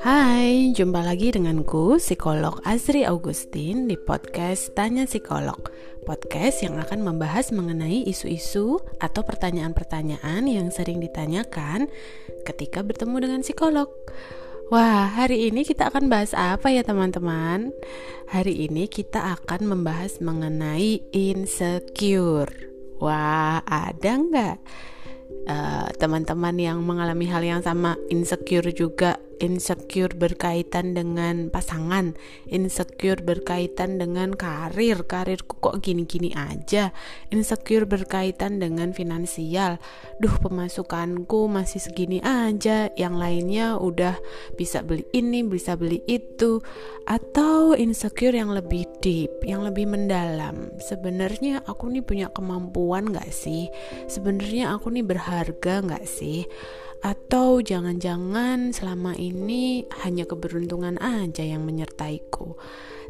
Hai, jumpa lagi denganku, psikolog Azri Augustin di podcast Tanya Psikolog. Podcast yang akan membahas mengenai isu-isu atau pertanyaan-pertanyaan yang sering ditanyakan ketika bertemu dengan psikolog. Wah, hari ini kita akan bahas apa ya teman-teman? Hari ini kita akan membahas mengenai insecure. Wah, ada nggak uh, teman-teman yang mengalami hal yang sama insecure juga insecure berkaitan dengan pasangan, insecure berkaitan dengan karir, karirku kok gini-gini aja, insecure berkaitan dengan finansial, duh pemasukanku masih segini aja, yang lainnya udah bisa beli ini, bisa beli itu, atau insecure yang lebih deep, yang lebih mendalam. Sebenarnya aku nih punya kemampuan gak sih? Sebenarnya aku nih berharga gak sih? Atau jangan-jangan selama ini hanya keberuntungan aja yang menyertaiku.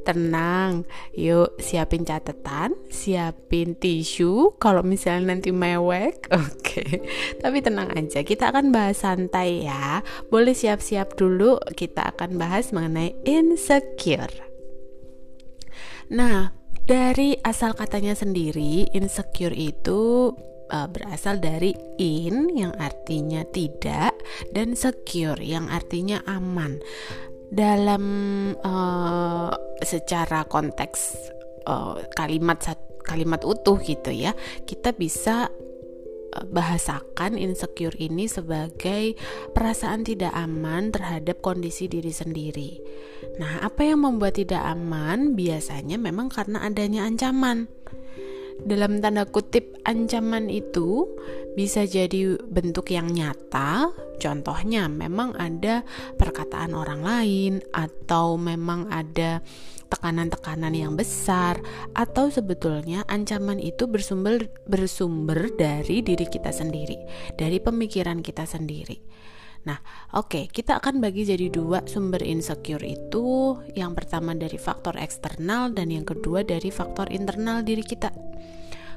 Tenang, yuk siapin catatan, siapin tisu kalau misalnya nanti mewek. Oke. Okay. Tapi tenang aja, kita akan bahas santai ya. Boleh siap-siap dulu, kita akan bahas mengenai insecure. Nah, dari asal katanya sendiri, insecure itu uh, berasal dari in yang artinya tidak dan secure yang artinya aman. Dalam uh, secara konteks uh, kalimat kalimat utuh gitu ya, kita bisa bahasakan insecure ini sebagai perasaan tidak aman terhadap kondisi diri sendiri. Nah, apa yang membuat tidak aman biasanya memang karena adanya ancaman dalam tanda kutip ancaman itu bisa jadi bentuk yang nyata. Contohnya memang ada perkataan orang lain atau memang ada tekanan-tekanan yang besar atau sebetulnya ancaman itu bersumber bersumber dari diri kita sendiri dari pemikiran kita sendiri Nah, oke, okay, kita akan bagi jadi dua sumber insecure itu. Yang pertama dari faktor eksternal dan yang kedua dari faktor internal diri kita.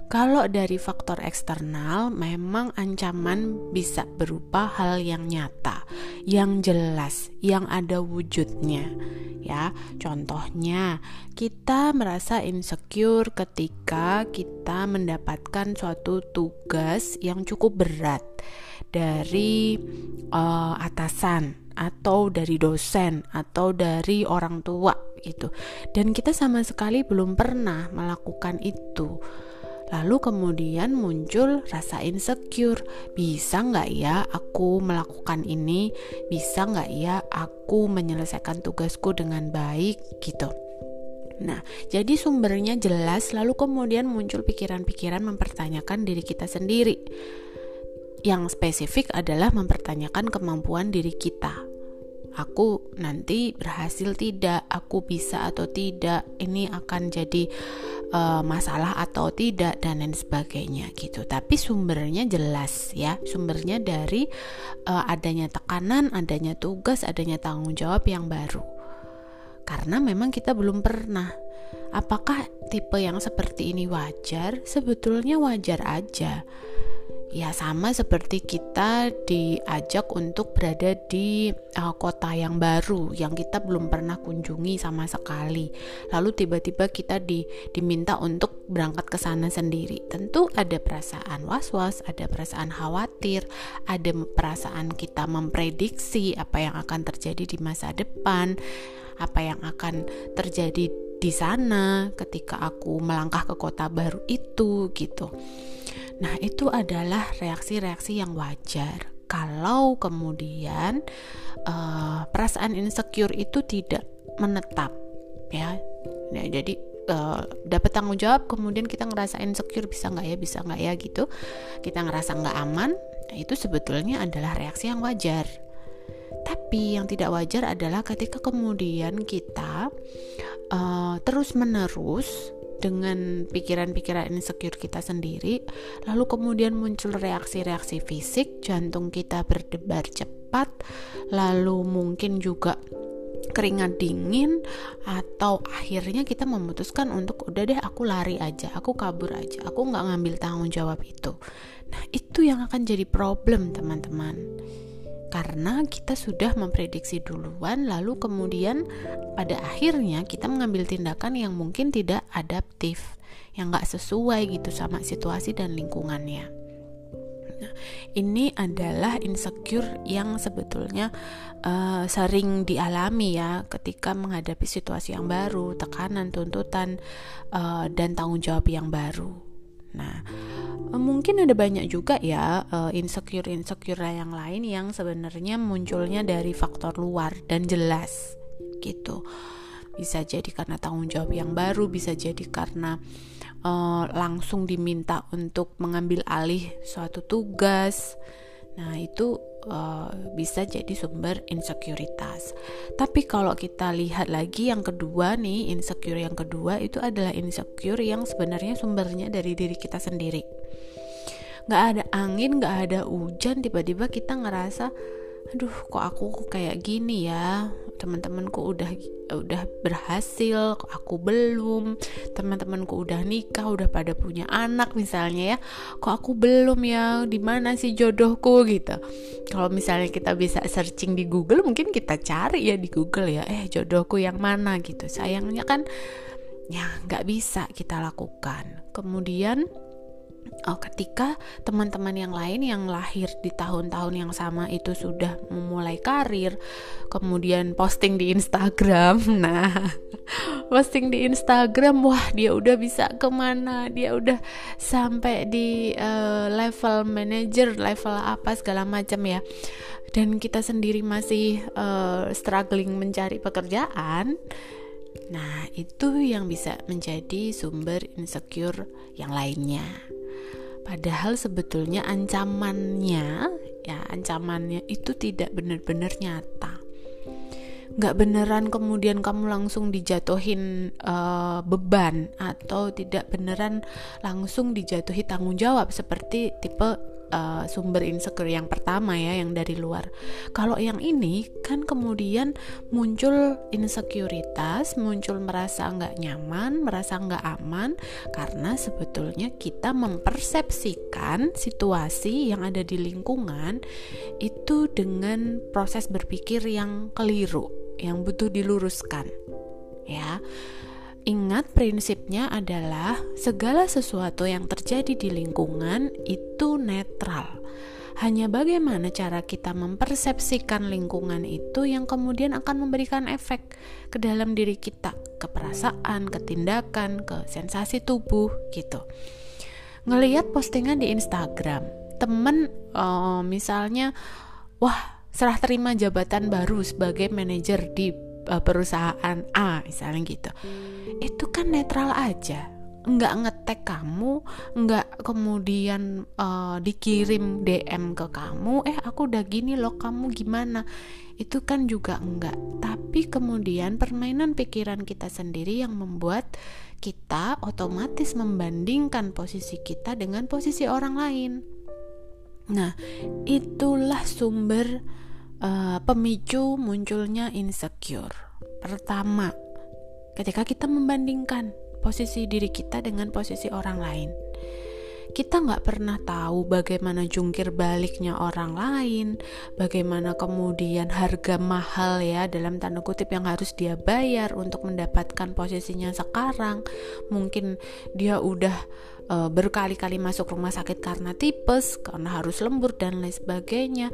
Kalau dari faktor eksternal, memang ancaman bisa berupa hal yang nyata, yang jelas, yang ada wujudnya. Ya, contohnya kita merasa insecure ketika kita mendapatkan suatu tugas yang cukup berat dari uh, atasan atau dari dosen atau dari orang tua gitu. Dan kita sama sekali belum pernah melakukan itu Lalu kemudian muncul rasa insecure. Bisa nggak ya aku melakukan ini? Bisa nggak ya aku menyelesaikan tugasku dengan baik gitu. Nah, jadi sumbernya jelas, lalu kemudian muncul pikiran-pikiran mempertanyakan diri kita sendiri. Yang spesifik adalah mempertanyakan kemampuan diri kita. Aku nanti berhasil tidak, aku bisa atau tidak, ini akan jadi uh, masalah atau tidak dan lain sebagainya gitu. Tapi sumbernya jelas ya, sumbernya dari uh, adanya tekanan, adanya tugas, adanya tanggung jawab yang baru. Karena memang kita belum pernah. Apakah tipe yang seperti ini wajar? Sebetulnya wajar aja ya sama seperti kita diajak untuk berada di uh, kota yang baru yang kita belum pernah kunjungi sama sekali. Lalu tiba-tiba kita di, diminta untuk berangkat ke sana sendiri. Tentu ada perasaan was-was ada perasaan khawatir ada perasaan kita memprediksi apa yang akan terjadi di masa depan apa yang akan terjadi di sana ketika aku melangkah ke kota baru itu gitu Nah, itu adalah reaksi-reaksi yang wajar. Kalau kemudian uh, perasaan insecure itu tidak menetap, ya, ya jadi uh, dapat tanggung jawab, kemudian kita ngerasa insecure bisa nggak ya, bisa nggak ya gitu, kita ngerasa nggak aman, nah, itu sebetulnya adalah reaksi yang wajar. Tapi yang tidak wajar adalah ketika kemudian kita uh, terus menerus dengan pikiran-pikiran insecure kita sendiri, lalu kemudian muncul reaksi-reaksi fisik, jantung kita berdebar cepat, lalu mungkin juga keringat dingin atau akhirnya kita memutuskan untuk udah deh aku lari aja aku kabur aja aku nggak ngambil tanggung jawab itu. Nah itu yang akan jadi problem teman-teman karena kita sudah memprediksi duluan lalu kemudian pada akhirnya kita mengambil tindakan yang mungkin tidak adaptif yang nggak sesuai gitu sama situasi dan lingkungannya Nah, ini adalah insecure yang sebetulnya uh, sering dialami ya ketika menghadapi situasi yang baru, tekanan, tuntutan, uh, dan tanggung jawab yang baru. Nah, mungkin ada banyak juga ya uh, insecure-insecure yang lain yang sebenarnya munculnya dari faktor luar dan jelas gitu. Bisa jadi karena tanggung jawab yang baru, bisa jadi karena uh, langsung diminta untuk mengambil alih suatu tugas. Nah, itu uh, bisa jadi sumber insekuritas. Tapi kalau kita lihat lagi yang kedua nih, insecure yang kedua itu adalah insecure yang sebenarnya sumbernya dari diri kita sendiri. Gak ada angin, gak ada hujan, tiba-tiba kita ngerasa aduh kok aku kayak gini ya? Teman-temanku udah udah berhasil kok aku belum. Teman-temanku udah nikah udah pada punya anak misalnya ya. Kok aku belum ya? Di mana sih jodohku? Gitu. Kalau misalnya kita bisa searching di Google mungkin kita cari ya di Google ya eh jodohku yang mana? Gitu. Sayangnya kan ya nggak bisa kita lakukan. Kemudian oh, ketika teman-teman yang lain yang lahir di tahun-tahun yang sama itu sudah memulai karir, kemudian posting di Instagram, nah posting di Instagram, wah dia udah bisa ke mana, dia udah sampai di uh, level manager, level apa segala macam ya, dan kita sendiri masih uh, struggling mencari pekerjaan. Nah, itu yang bisa menjadi sumber insecure yang lainnya. Padahal sebetulnya ancamannya, ya ancamannya itu tidak benar-benar nyata. Gak beneran kemudian kamu langsung dijatuhin uh, beban atau tidak beneran langsung dijatuhi tanggung jawab seperti tipe uh, sumber insecure yang pertama ya yang dari luar. Kalau yang ini kan kemudian muncul insekuritas, muncul merasa nggak nyaman, merasa nggak aman karena sebetulnya kita mempersepsikan situasi yang ada di lingkungan itu dengan proses berpikir yang keliru, yang butuh diluruskan. Ya. Ingat prinsipnya adalah segala sesuatu yang terjadi di lingkungan itu netral. Hanya bagaimana cara kita mempersepsikan lingkungan itu yang kemudian akan memberikan efek ke dalam diri kita, ke perasaan, ke tindakan, ke sensasi tubuh gitu. Ngeliat postingan di Instagram, temen uh, misalnya, wah serah terima jabatan baru sebagai manajer di perusahaan A misalnya gitu. Itu kan netral aja. Nggak ngetek kamu nggak kemudian uh, dikirim DM ke kamu eh aku udah gini loh kamu gimana? Itu kan juga enggak tapi kemudian permainan pikiran kita sendiri yang membuat kita otomatis membandingkan posisi kita dengan posisi orang lain. Nah itulah sumber uh, pemicu munculnya insecure. Pertama, ketika kita membandingkan posisi diri kita dengan posisi orang lain, kita nggak pernah tahu bagaimana jungkir baliknya orang lain, bagaimana kemudian harga mahal ya dalam tanda kutip yang harus dia bayar untuk mendapatkan posisinya sekarang. Mungkin dia udah uh, berkali-kali masuk rumah sakit karena tipes, karena harus lembur dan lain sebagainya.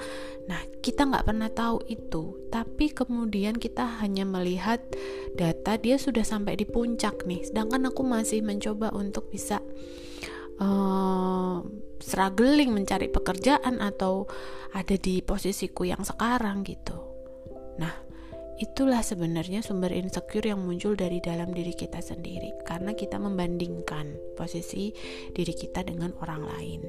Nah, kita nggak pernah tahu itu, tapi kemudian kita hanya melihat data dia sudah sampai di puncak nih, sedangkan aku masih mencoba untuk bisa uh, struggling mencari pekerjaan atau ada di posisiku yang sekarang gitu. Nah, itulah sebenarnya sumber insecure yang muncul dari dalam diri kita sendiri karena kita membandingkan posisi diri kita dengan orang lain.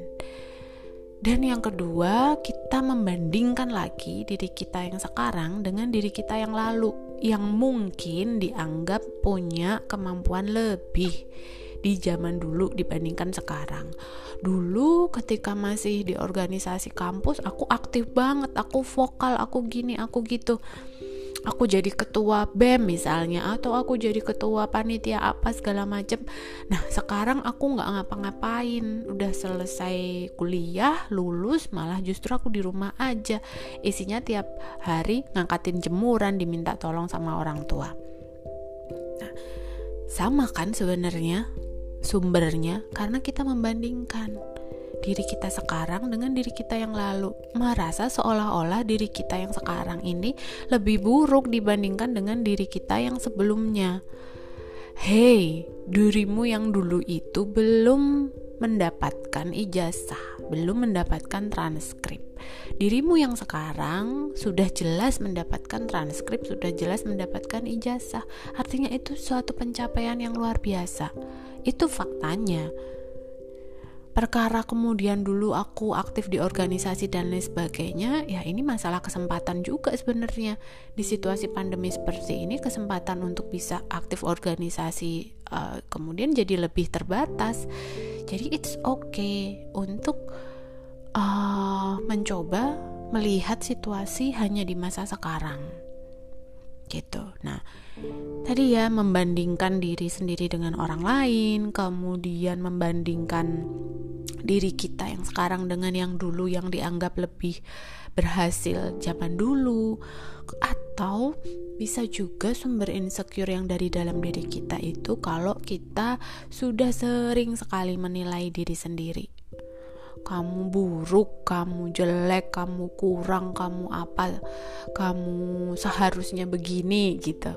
Dan yang kedua, kita membandingkan lagi diri kita yang sekarang dengan diri kita yang lalu yang mungkin dianggap punya kemampuan lebih di zaman dulu dibandingkan sekarang. Dulu ketika masih di organisasi kampus, aku aktif banget, aku vokal, aku gini, aku gitu. Aku jadi ketua BEM misalnya atau aku jadi ketua panitia apa segala macem. Nah sekarang aku nggak ngapa-ngapain. Udah selesai kuliah lulus malah justru aku di rumah aja. Isinya tiap hari ngangkatin jemuran diminta tolong sama orang tua. Nah sama kan sebenarnya sumbernya karena kita membandingkan diri kita sekarang dengan diri kita yang lalu, merasa seolah-olah diri kita yang sekarang ini lebih buruk dibandingkan dengan diri kita yang sebelumnya. Hei, dirimu yang dulu itu belum mendapatkan ijazah, belum mendapatkan transkrip. Dirimu yang sekarang sudah jelas mendapatkan transkrip, sudah jelas mendapatkan ijazah. Artinya itu suatu pencapaian yang luar biasa. Itu faktanya perkara kemudian dulu aku aktif di organisasi dan lain sebagainya ya ini masalah kesempatan juga sebenarnya di situasi pandemi seperti ini kesempatan untuk bisa aktif organisasi uh, kemudian jadi lebih terbatas jadi it's okay untuk uh, mencoba melihat situasi hanya di masa sekarang. Gitu. Nah tadi ya membandingkan diri sendiri dengan orang lain kemudian membandingkan diri kita yang sekarang dengan yang dulu yang dianggap lebih berhasil zaman dulu atau bisa juga sumber insecure yang dari dalam diri kita itu kalau kita sudah sering sekali menilai diri sendiri kamu buruk, kamu jelek, kamu kurang, kamu apa, kamu seharusnya begini gitu.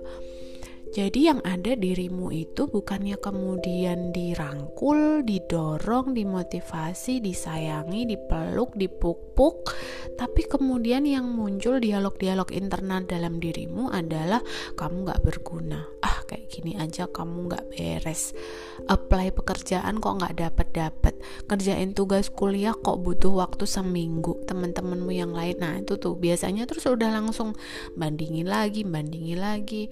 Jadi yang ada dirimu itu bukannya kemudian dirangkul, didorong, dimotivasi, disayangi, dipeluk, dipuk-puk, tapi kemudian yang muncul dialog-dialog internal dalam dirimu adalah kamu gak berguna. Ah kayak gini aja kamu gak beres. Apply pekerjaan kok gak dapet-dapet. Kerjain tugas kuliah kok butuh waktu seminggu. Teman-temanmu yang lain, nah itu tuh biasanya terus udah langsung bandingin lagi, bandingin lagi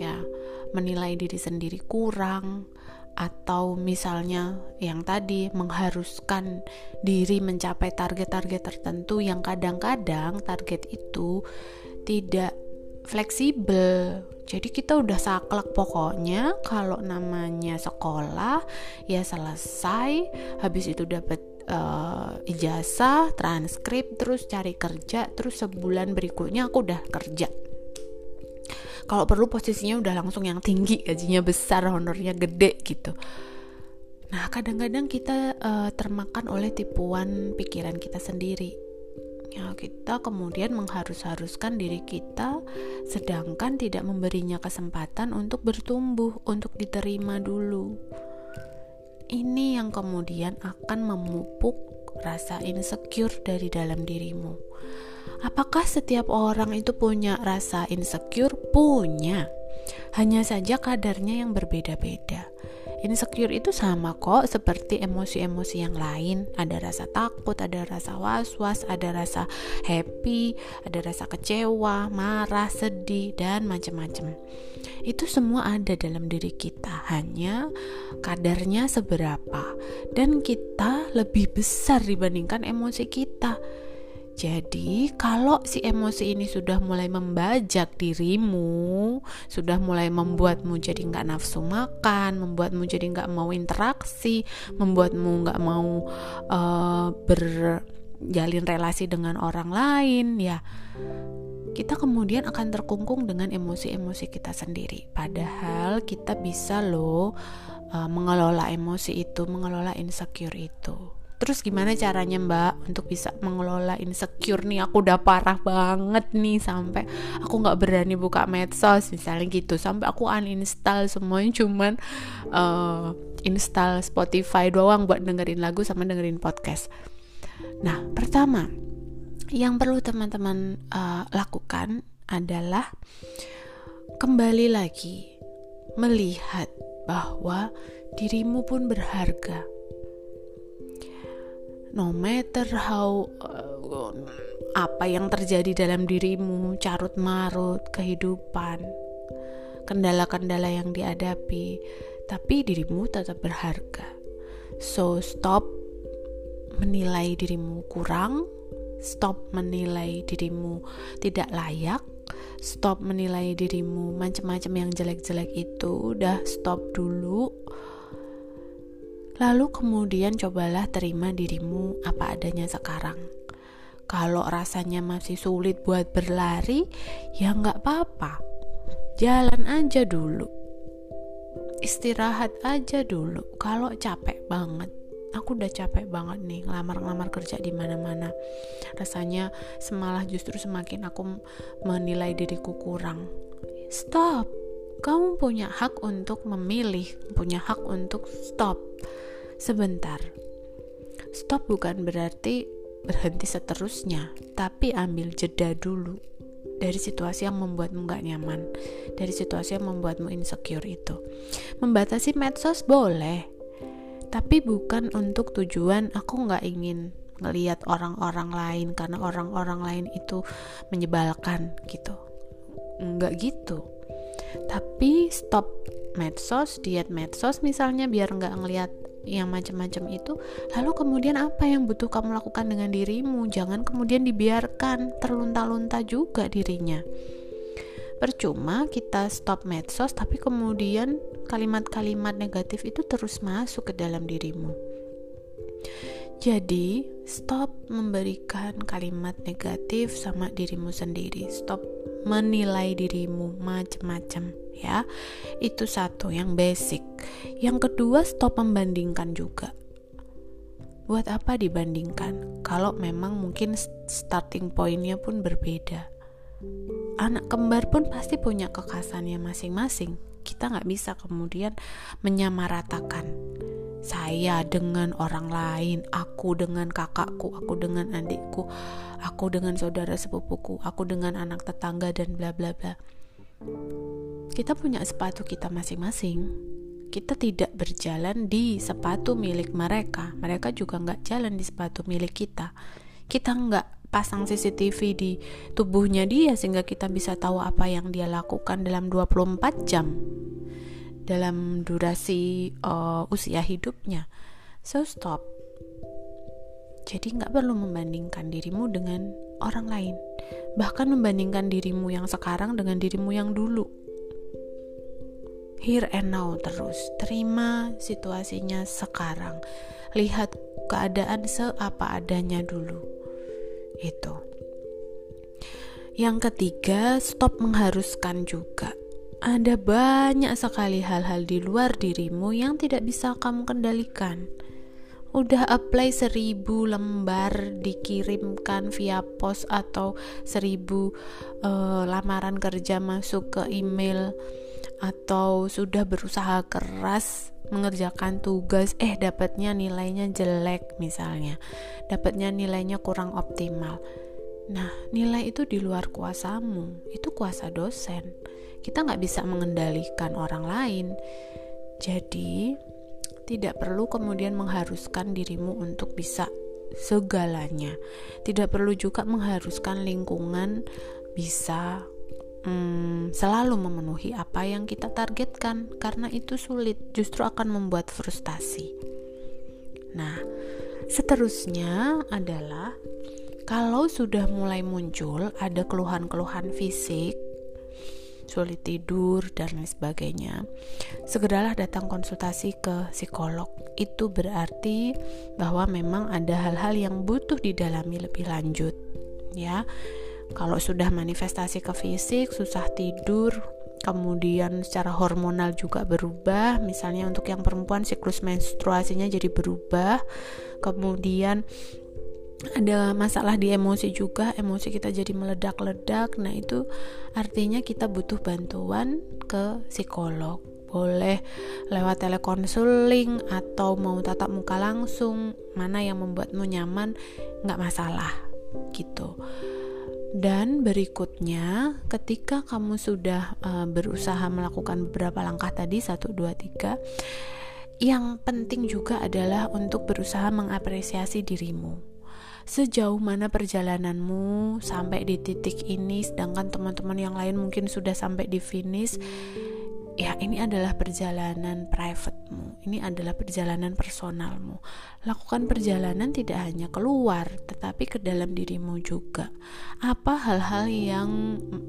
ya menilai diri sendiri kurang atau misalnya yang tadi mengharuskan diri mencapai target-target tertentu yang kadang-kadang target itu tidak fleksibel. Jadi kita udah saklek pokoknya kalau namanya sekolah ya selesai, habis itu dapat uh, ijazah, transkrip, terus cari kerja, terus sebulan berikutnya aku udah kerja kalau perlu posisinya udah langsung yang tinggi gajinya besar honornya gede gitu. Nah kadang-kadang kita uh, termakan oleh tipuan pikiran kita sendiri. Ya kita kemudian mengharus-haruskan diri kita sedangkan tidak memberinya kesempatan untuk bertumbuh untuk diterima dulu. Ini yang kemudian akan memupuk rasa insecure dari dalam dirimu Apakah setiap orang itu punya rasa insecure? Punya. Hanya saja kadarnya yang berbeda-beda. Insecure itu sama kok seperti emosi-emosi yang lain. Ada rasa takut, ada rasa was-was, ada rasa happy, ada rasa kecewa, marah, sedih, dan macam-macam. Itu semua ada dalam diri kita, hanya kadarnya seberapa. Dan kita lebih besar dibandingkan emosi kita jadi, kalau si emosi ini sudah mulai membajak dirimu, sudah mulai membuatmu jadi nggak nafsu makan, membuatmu jadi nggak mau interaksi, membuatmu nggak mau uh, berjalin relasi dengan orang lain, ya kita kemudian akan terkungkung dengan emosi-emosi kita sendiri. Padahal kita bisa loh uh, mengelola emosi itu, mengelola insecure itu. Terus gimana caranya mbak untuk bisa mengelola insecure nih? Aku udah parah banget nih sampai aku nggak berani buka medsos misalnya gitu. Sampai aku uninstall semuanya cuman uh, install Spotify doang buat dengerin lagu sama dengerin podcast. Nah pertama yang perlu teman-teman uh, lakukan adalah kembali lagi melihat bahwa dirimu pun berharga no matter how uh, apa yang terjadi dalam dirimu, carut marut kehidupan, kendala-kendala yang dihadapi, tapi dirimu tetap berharga. So stop menilai dirimu kurang, stop menilai dirimu tidak layak, stop menilai dirimu macam-macam yang jelek-jelek itu udah stop dulu lalu kemudian cobalah terima dirimu apa adanya sekarang. Kalau rasanya masih sulit buat berlari ya nggak apa-apa. Jalan aja dulu. Istirahat aja dulu. Kalau capek banget. Aku udah capek banget nih ngelamar-ngelamar kerja di mana-mana. Rasanya semalah justru semakin aku menilai diriku kurang. Stop. Kamu punya hak untuk memilih punya hak untuk stop sebentar. Stop bukan berarti berhenti seterusnya tapi ambil jeda dulu dari situasi yang membuatmu gak nyaman dari situasi yang membuatmu insecure itu. Membatasi medsos boleh tapi bukan untuk tujuan aku nggak ingin ngelihat orang-orang lain karena orang-orang lain itu menyebalkan gitu. Nggak gitu. Tapi stop medsos diet medsos misalnya biar nggak ngelihat yang macam-macam itu lalu kemudian apa yang butuh kamu lakukan dengan dirimu jangan kemudian dibiarkan terlunta-lunta juga dirinya percuma kita stop medsos tapi kemudian kalimat-kalimat negatif itu terus masuk ke dalam dirimu. Jadi, stop memberikan kalimat negatif sama dirimu sendiri. Stop menilai dirimu macam-macam ya. Itu satu yang basic. Yang kedua, stop membandingkan juga. Buat apa dibandingkan? Kalau memang mungkin starting pointnya pun berbeda. Anak kembar pun pasti punya kekhasannya masing-masing kita nggak bisa kemudian menyamaratakan saya dengan orang lain, aku dengan kakakku, aku dengan adikku, aku dengan saudara sepupuku, aku dengan anak tetangga dan bla bla bla. Kita punya sepatu kita masing-masing. Kita tidak berjalan di sepatu milik mereka. Mereka juga nggak jalan di sepatu milik kita. Kita nggak pasang CCTV di tubuhnya dia sehingga kita bisa tahu apa yang dia lakukan dalam 24 jam dalam durasi uh, usia hidupnya. So stop. Jadi nggak perlu membandingkan dirimu dengan orang lain. Bahkan membandingkan dirimu yang sekarang dengan dirimu yang dulu. Here and now terus. Terima situasinya sekarang. Lihat keadaan seapa adanya dulu itu. Yang ketiga, stop mengharuskan juga. Ada banyak sekali hal-hal di luar dirimu yang tidak bisa kamu kendalikan. Udah apply seribu lembar dikirimkan via pos atau seribu uh, lamaran kerja masuk ke email atau sudah berusaha keras mengerjakan tugas eh dapatnya nilainya jelek misalnya. Dapatnya nilainya kurang optimal. Nah nilai itu di luar kuasamu. Itu kuasa dosen kita nggak bisa mengendalikan orang lain. Jadi tidak perlu kemudian mengharuskan dirimu untuk bisa segalanya. Tidak perlu juga mengharuskan lingkungan bisa hmm, selalu memenuhi apa yang kita targetkan karena itu sulit justru akan membuat frustasi. Nah seterusnya adalah kalau sudah mulai muncul ada keluhan-keluhan fisik sulit tidur dan lain sebagainya segeralah datang konsultasi ke psikolog. Itu berarti bahwa memang ada hal-hal yang butuh didalami lebih lanjut ya. Kalau sudah manifestasi ke fisik susah tidur kemudian secara hormonal juga berubah misalnya untuk yang perempuan siklus menstruasinya jadi berubah kemudian ada masalah di emosi juga emosi kita jadi meledak-ledak. Nah itu artinya kita butuh bantuan ke psikolog. Boleh lewat telekonseling atau mau tatap muka langsung mana yang membuatmu nyaman nggak masalah gitu. Dan berikutnya, ketika kamu sudah uh, berusaha melakukan beberapa langkah tadi, 1 2 3, yang penting juga adalah untuk berusaha mengapresiasi dirimu. Sejauh mana perjalananmu sampai di titik ini sedangkan teman-teman yang lain mungkin sudah sampai di finish ya ini adalah perjalanan privatemu, ini adalah perjalanan personalmu. Lakukan perjalanan tidak hanya keluar, tetapi ke dalam dirimu juga. Apa hal-hal yang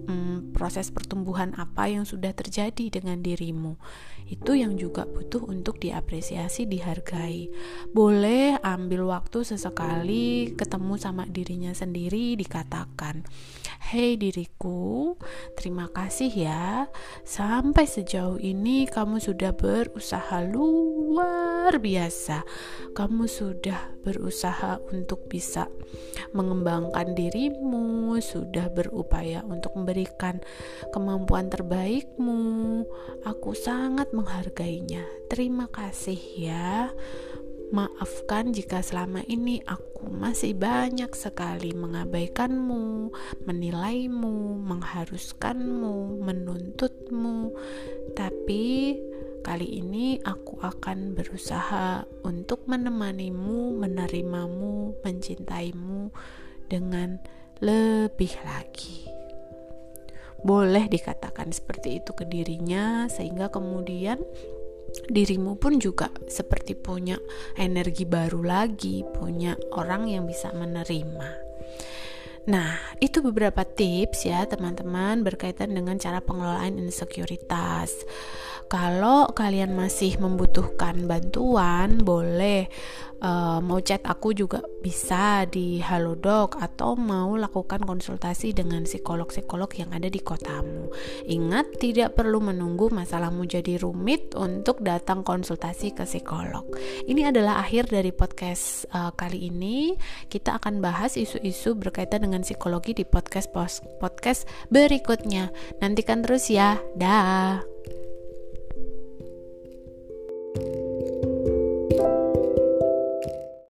mm, proses pertumbuhan apa yang sudah terjadi dengan dirimu? Itu yang juga butuh untuk diapresiasi, dihargai. Boleh ambil waktu sesekali ketemu sama dirinya sendiri, dikatakan, "Hei diriku, terima kasih ya, sampai sejauh ini kamu sudah berusaha luar biasa. Kamu sudah berusaha untuk bisa mengembangkan dirimu, sudah berupaya untuk memberikan kemampuan terbaikmu. Aku sangat menghargainya. Terima kasih ya. Maafkan jika selama ini aku masih banyak sekali mengabaikanmu, menilaimu, mengharuskanmu, menuntutmu. Tapi kali ini aku akan berusaha untuk menemanimu, menerimamu, mencintaimu dengan lebih lagi boleh dikatakan seperti itu ke dirinya sehingga kemudian dirimu pun juga seperti punya energi baru lagi, punya orang yang bisa menerima. Nah, itu beberapa tips ya, teman-teman, berkaitan dengan cara pengelolaan insekuritas. Kalau kalian masih membutuhkan bantuan, boleh uh, mau chat aku juga bisa di Halodoc atau mau lakukan konsultasi dengan psikolog-psikolog yang ada di kotamu. Ingat, tidak perlu menunggu masalahmu jadi rumit untuk datang konsultasi ke psikolog. Ini adalah akhir dari podcast uh, kali ini. Kita akan bahas isu-isu berkaitan dengan psikologi di podcast podcast berikutnya. Nantikan terus ya. Dah. thank you